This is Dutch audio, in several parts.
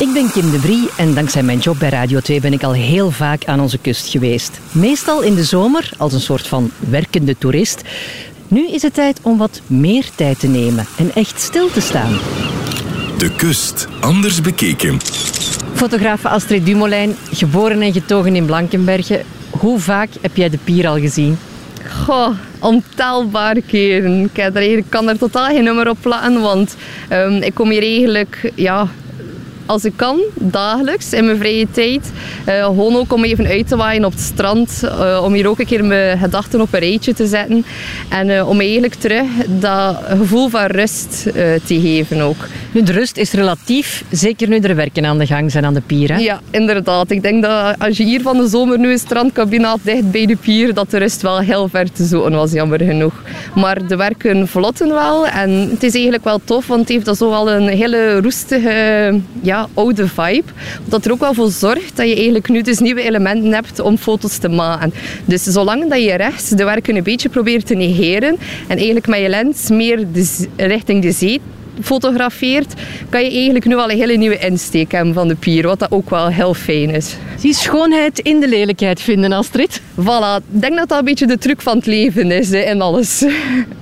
Ik ben Kim de Vrie en dankzij mijn job bij Radio 2 ben ik al heel vaak aan onze kust geweest. Meestal in de zomer als een soort van werkende toerist. Nu is het tijd om wat meer tijd te nemen en echt stil te staan. De kust, anders bekeken. Fotograaf Astrid Dumoulin, geboren en getogen in Blankenberge. Hoe vaak heb jij de pier al gezien? Goh, ontelbare keren. Ik, er kan er totaal geen nummer op plakken, want ehm, ik kom hier eigenlijk ja, als ik kan, dagelijks in mijn vrije tijd. Uh, gewoon ook om even uit te waaien op het strand. Uh, om hier ook een keer mijn gedachten op een rijtje te zetten. En uh, om eigenlijk terug dat gevoel van rust te geven ook. Nu, de rust is relatief, zeker nu er werken aan de gang zijn aan de pier. Hè? Ja, inderdaad. Ik denk dat als je hier van de zomer nu een strandcabine had dicht bij de pier, dat de rust wel heel ver te zoeken was, jammer genoeg. Maar de werken vlotten wel en het is eigenlijk wel tof, want het heeft dat zo wel een hele roestige ja, oude vibe. Dat er ook wel voor zorgt dat je eigenlijk nu dus nieuwe elementen hebt om foto's te maken. Dus zolang dat je rechts de werken een beetje probeert te negeren en eigenlijk met je lens meer de, richting de zee fotografeert, kan je eigenlijk nu al een hele nieuwe insteek hebben van de pier, wat dat ook wel heel fijn is. Zie schoonheid in de lelijkheid vinden, Astrid. Voilà, ik denk dat dat een beetje de truc van het leven is en alles.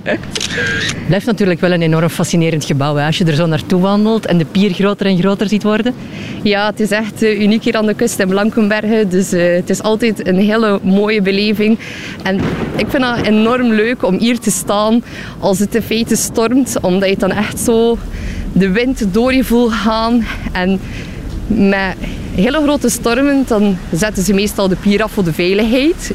Het blijft natuurlijk wel een enorm fascinerend gebouw hè? als je er zo naartoe wandelt en de pier groter en groter ziet worden. Ja, het is echt uh, uniek hier aan de kust in Blankenbergen. Dus uh, het is altijd een hele mooie beleving. En ik vind het enorm leuk om hier te staan als het in feite stormt, omdat je dan echt zo de wind door je voelt gaan. En met hele grote stormen, dan zetten ze meestal de pier af voor de veiligheid.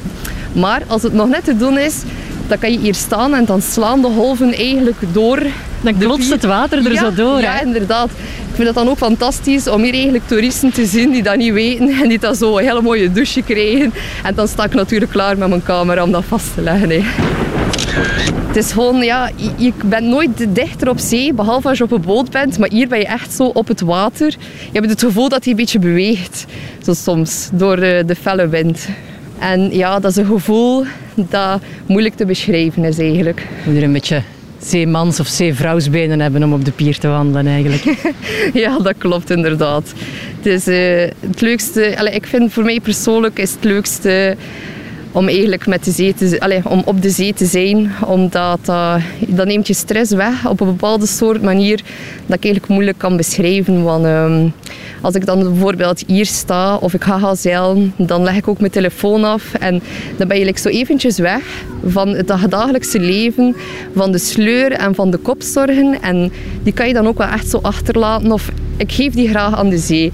Maar als het nog net te doen is, dan kan je hier staan en dan slaan de golven eigenlijk door. Dan klotst het water er zo door. Ja, inderdaad. Ik vind het dan ook fantastisch om hier eigenlijk toeristen te zien die dat niet weten en die dan zo een hele mooie douche krijgen. En dan sta ik natuurlijk klaar met mijn camera om dat vast te leggen. Het is gewoon, ja, je bent nooit dichter op zee, behalve als je op een boot bent. Maar hier ben je echt zo op het water. Je hebt het gevoel dat hij een beetje beweegt, zo soms, door de, de felle wind. En ja, dat is een gevoel dat moeilijk te beschrijven is eigenlijk. Je moet er een beetje zeemans- of zeevrouwsbenen hebben om op de pier te wandelen eigenlijk. ja, dat klopt inderdaad. Het uh, het leukste, allez, ik vind voor mij persoonlijk is het leukste om eigenlijk met de zee te, allez, om op de zee te zijn. Omdat uh, dat neemt je stress weg op een bepaalde soort manier dat ik eigenlijk moeilijk kan beschrijven. Want um, als ik dan bijvoorbeeld hier sta of ik ga gaan zeilen, dan leg ik ook mijn telefoon af en dan ben je like zo eventjes weg van het dagelijkse leven, van de sleur en van de kopzorgen. En die kan je dan ook wel echt zo achterlaten of ik geef die graag aan de zee.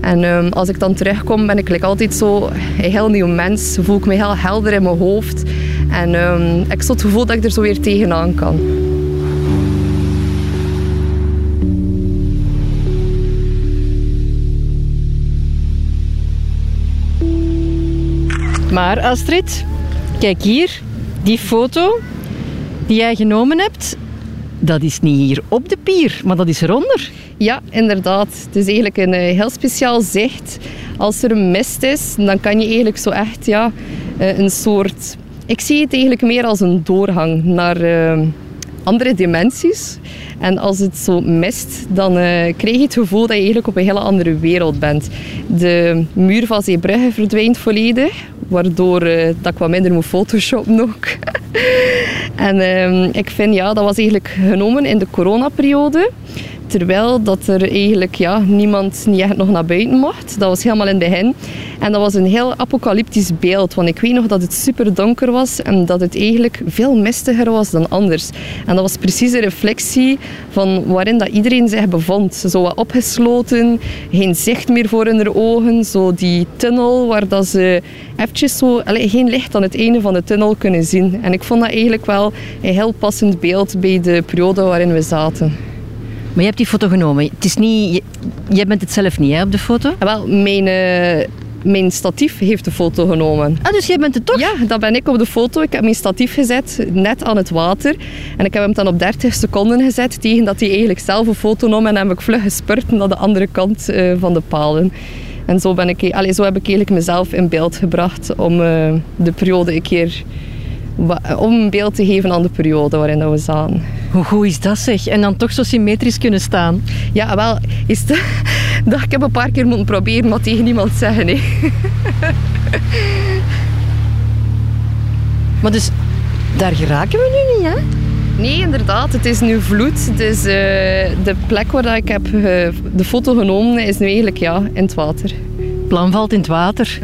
En um, als ik dan terugkom, ben ik altijd zo een heel nieuw mens. Voel ik me heel helder in mijn hoofd. En um, ik heb het gevoel dat ik er zo weer tegenaan kan. Maar Astrid, kijk hier, die foto die jij genomen hebt, dat is niet hier op de pier, maar dat is eronder. Ja, inderdaad. Het is eigenlijk een eh, heel speciaal zicht. Als er een mist is, dan kan je eigenlijk zo echt ja, eh, een soort... Ik zie het eigenlijk meer als een doorgang naar uh, andere dimensies. En als het zo mist, dan uh, krijg je het gevoel dat je eigenlijk op een hele andere wereld bent. De muur van Zeebrugge verdwijnt volledig, waardoor dat ik wat minder moet photoshoppen ook. en uh, ik vind, ja, dat was eigenlijk genomen in de coronaperiode. Terwijl dat er eigenlijk ja, niemand niet echt nog naar buiten mocht. Dat was helemaal in het begin. En dat was een heel apocalyptisch beeld. Want ik weet nog dat het super donker was en dat het eigenlijk veel mistiger was dan anders. En dat was precies een reflectie van waarin dat iedereen zich bevond. Zo wat opgesloten, geen zicht meer voor hun ogen. Zo die tunnel waar dat ze eventjes zo, geen licht aan het einde van de tunnel kunnen zien. En ik vond dat eigenlijk wel een heel passend beeld bij de periode waarin we zaten. Maar je hebt die foto genomen. Het is niet, jij bent het zelf niet hè, op de foto? Ja, wel, mijn, uh, mijn statief heeft de foto genomen. Ah, dus jij bent het toch? Ja, dat ben ik op de foto. Ik heb mijn statief gezet, net aan het water. En ik heb hem dan op 30 seconden gezet, tegen dat hij eigenlijk zelf een foto nam. En dan heb ik vlug gespurt naar de andere kant uh, van de palen. En zo, ben ik, allez, zo heb ik eigenlijk mezelf in beeld gebracht om uh, de periode een keer om een beeld te geven aan de periode waarin we zaten. Hoe goed is dat zeg? En dan toch zo symmetrisch kunnen staan? Ja, wel, is het, Dat, ik heb een paar keer moeten proberen, maar tegen niemand zeggen. Nee. Maar dus, daar geraken we nu niet, hè? Nee, inderdaad. Het is nu vloed. Dus uh, de plek waar ik heb uh, de foto genomen is nu eigenlijk ja, in het water plan valt in het water.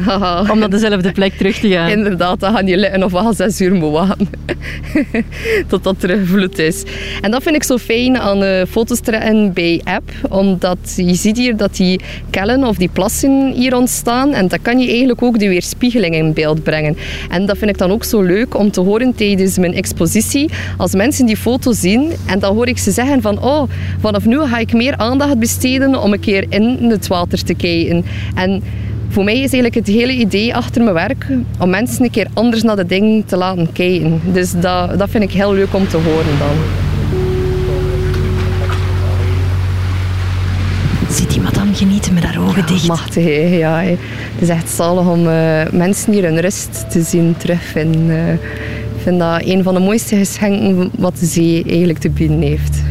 Om naar dezelfde plek terug te gaan. Inderdaad, dan gaan je liggen of wel zes uur moet wachten. Totdat er vloed is. En dat vind ik zo fijn aan uh, foto's trekken bij app. Omdat je ziet hier dat die kellen of die plassen hier ontstaan. En dat kan je eigenlijk ook de weerspiegeling in beeld brengen. En dat vind ik dan ook zo leuk om te horen tijdens mijn expositie. Als mensen die foto zien en dan hoor ik ze zeggen van oh, vanaf nu ga ik meer aandacht besteden om een keer in het water te kijken. En voor mij is eigenlijk het hele idee achter mijn werk om mensen een keer anders naar de dingen te laten kijken. Dus dat, dat vind ik heel leuk om te horen dan. Ziet die madame genieten met haar ogen dicht? Machtig, ja. Het is echt zalig om uh, mensen hier hun rust te zien terugvinden. Uh, ik vind dat een van de mooiste geschenken wat de zee eigenlijk te bieden heeft.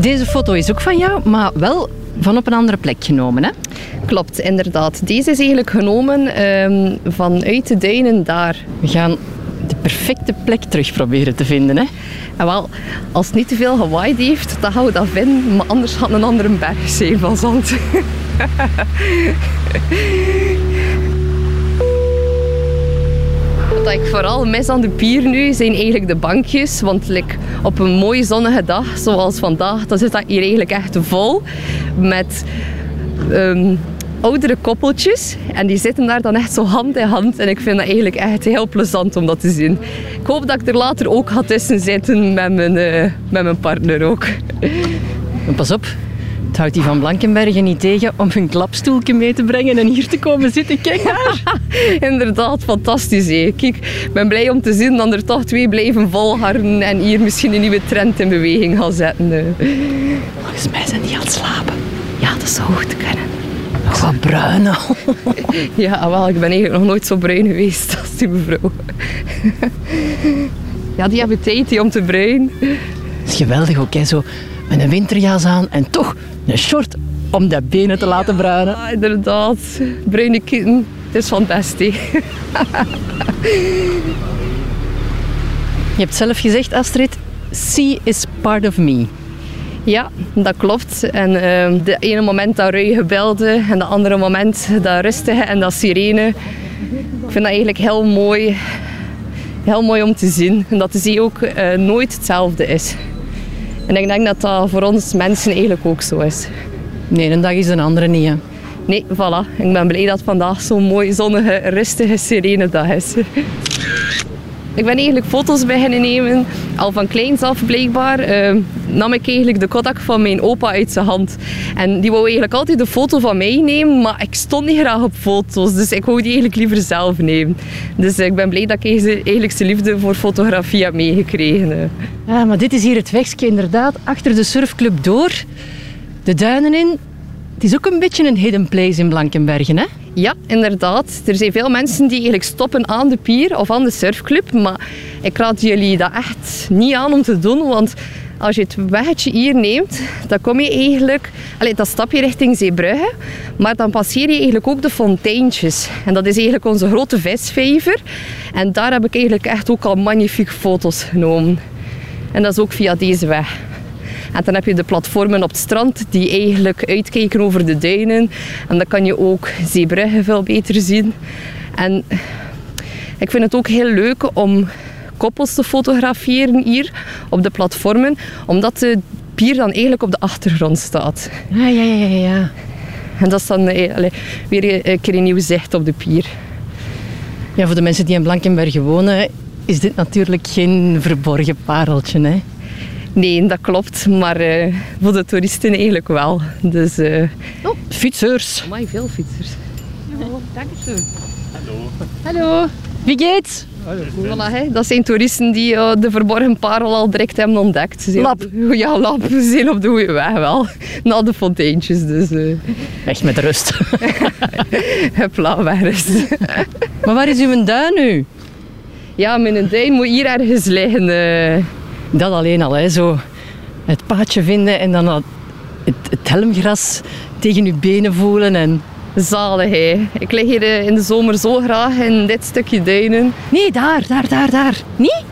Deze foto is ook van jou, maar wel van op een andere plek genomen, hè? Klopt, inderdaad. Deze is eigenlijk genomen um, vanuit de duinen daar. We gaan de perfecte plek terug proberen te vinden, hè? En wel, als het niet te veel gewaaid heeft, dan gaan we dat vinden. Maar anders gaat een andere berg zijn van zand. Wat ik vooral mis aan de pier nu zijn eigenlijk de bankjes. Want like, op een mooie zonnige dag zoals vandaag, dan zit dat hier eigenlijk echt vol met ehm, oudere koppeltjes. En die zitten daar dan echt zo hand in hand. En ik vind dat eigenlijk echt heel plezant om dat te zien. Ik hoop dat ik er later ook ga tussen zitten met mijn, uh, met mijn partner ook. Pas op, houdt die van Blankenbergen niet tegen om een klapstoelje mee te brengen en hier te komen zitten. Kijk daar! Inderdaad, fantastisch. Hè. Kijk, ik ben blij om te zien dat er toch twee blijven volharden en hier misschien een nieuwe trend in beweging gaan zetten. Volgens mij zijn die aan het slapen. Ja, dat zou goed kunnen. Nog wat bruin al. ja, wel, ik ben eigenlijk nog nooit zo bruin geweest als die mevrouw. ja, die hebben tijd om te bruinen. Dat is geweldig ook, hè? Zo met een winterjas aan en toch een short om de benen te laten bruinen. Ja, inderdaad. Bruine kitten. Het is fantastisch. Je hebt zelf gezegd, Astrid, sea is part of me. Ja, dat klopt. En uh, de ene moment dat ruige beelden en de andere moment dat rustige en dat sirene. Ik vind dat eigenlijk heel mooi, heel mooi om te zien. En dat de zee ook uh, nooit hetzelfde is. En ik denk dat dat voor ons mensen eigenlijk ook zo is. Nee, een dag is een andere niet. Hè? Nee, voilà. Ik ben blij dat vandaag zo'n mooi zonnige, rustige, serene dag is. Ik ben eigenlijk foto's beginnen nemen, al van kleins af blijkbaar. Nam ik eigenlijk de Kodak van mijn opa uit zijn hand. En die wou eigenlijk altijd de foto van mij nemen, maar ik stond niet graag op foto's. Dus ik wou die eigenlijk liever zelf nemen. Dus ik ben blij dat ik eigenlijk zijn liefde voor fotografie heb meegekregen. Ja, maar dit is hier het wegje inderdaad, achter de surfclub door. De duinen in. Het is ook een beetje een hidden place in Blankenbergen, hè? Ja, inderdaad. Er zijn veel mensen die eigenlijk stoppen aan de pier of aan de surfclub. Maar ik raad jullie dat echt niet aan om te doen. Want als je het weggetje hier neemt, dan kom je eigenlijk... Allez, dan stap je richting Zeebrugge. Maar dan passeer je eigenlijk ook de fonteintjes. En dat is eigenlijk onze grote visvijver. En daar heb ik eigenlijk echt ook al magnifieke foto's genomen. En dat is ook via deze weg. En dan heb je de platformen op het strand die eigenlijk uitkijken over de duinen. En dan kan je ook Zeebrugge veel beter zien. En ik vind het ook heel leuk om koppels te fotograferen hier op de platformen, omdat de pier dan eigenlijk op de achtergrond staat. Ja, ja, ja, ja. En dat is dan eh, allez, weer een keer een nieuw zicht op de pier. Ja, voor de mensen die in Blankenberge wonen, is dit natuurlijk geen verborgen pareltje, hè? Nee, dat klopt. Maar uh, voor de toeristen eigenlijk wel. Dus, uh... Oh, fietsers. Amai, veel fietsers. Ja, dank je. Hallo. Hallo. Wie geht's? Voilà, hè. Dat zijn toeristen die uh, de verborgen parel al direct hebben ontdekt. Ze zijn de- ja, lap. Ze zijn op de goede weg wel. Na de fonteintjes, dus uh, Echt met rust. hupla, weg is. maar waar is uw duin nu? Ja, mijn duin moet hier ergens liggen. eh. Dat alleen al, hè, zo het paadje vinden en dan dat- het, het helmgras tegen uw benen voelen. En... Zalig, hè. Ik lig hier eh, in de zomer zo graag in dit stukje duinen. Nee, daar, daar, daar, daar. Niet?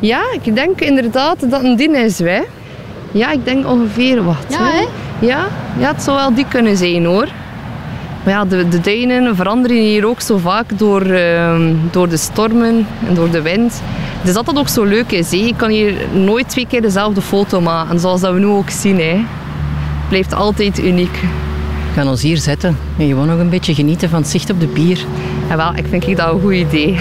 Ja, ik denk inderdaad dat een din is, hè. Ja, ik denk ongeveer wat. Ja, hè? Ja, ja, het zou wel die kunnen zijn, hoor. Maar ja, de, de duinen veranderen hier ook zo vaak door, ehm, door de stormen en door de wind. Dus dat dat ook zo leuk is. Hè. Je kan hier nooit twee keer dezelfde foto maken, zoals dat we nu ook zien. Hè. Het blijft altijd uniek. Gaan ons hier zetten en gewoon nog een beetje genieten van het zicht op de pier. En wel, ik vind dat een goed idee.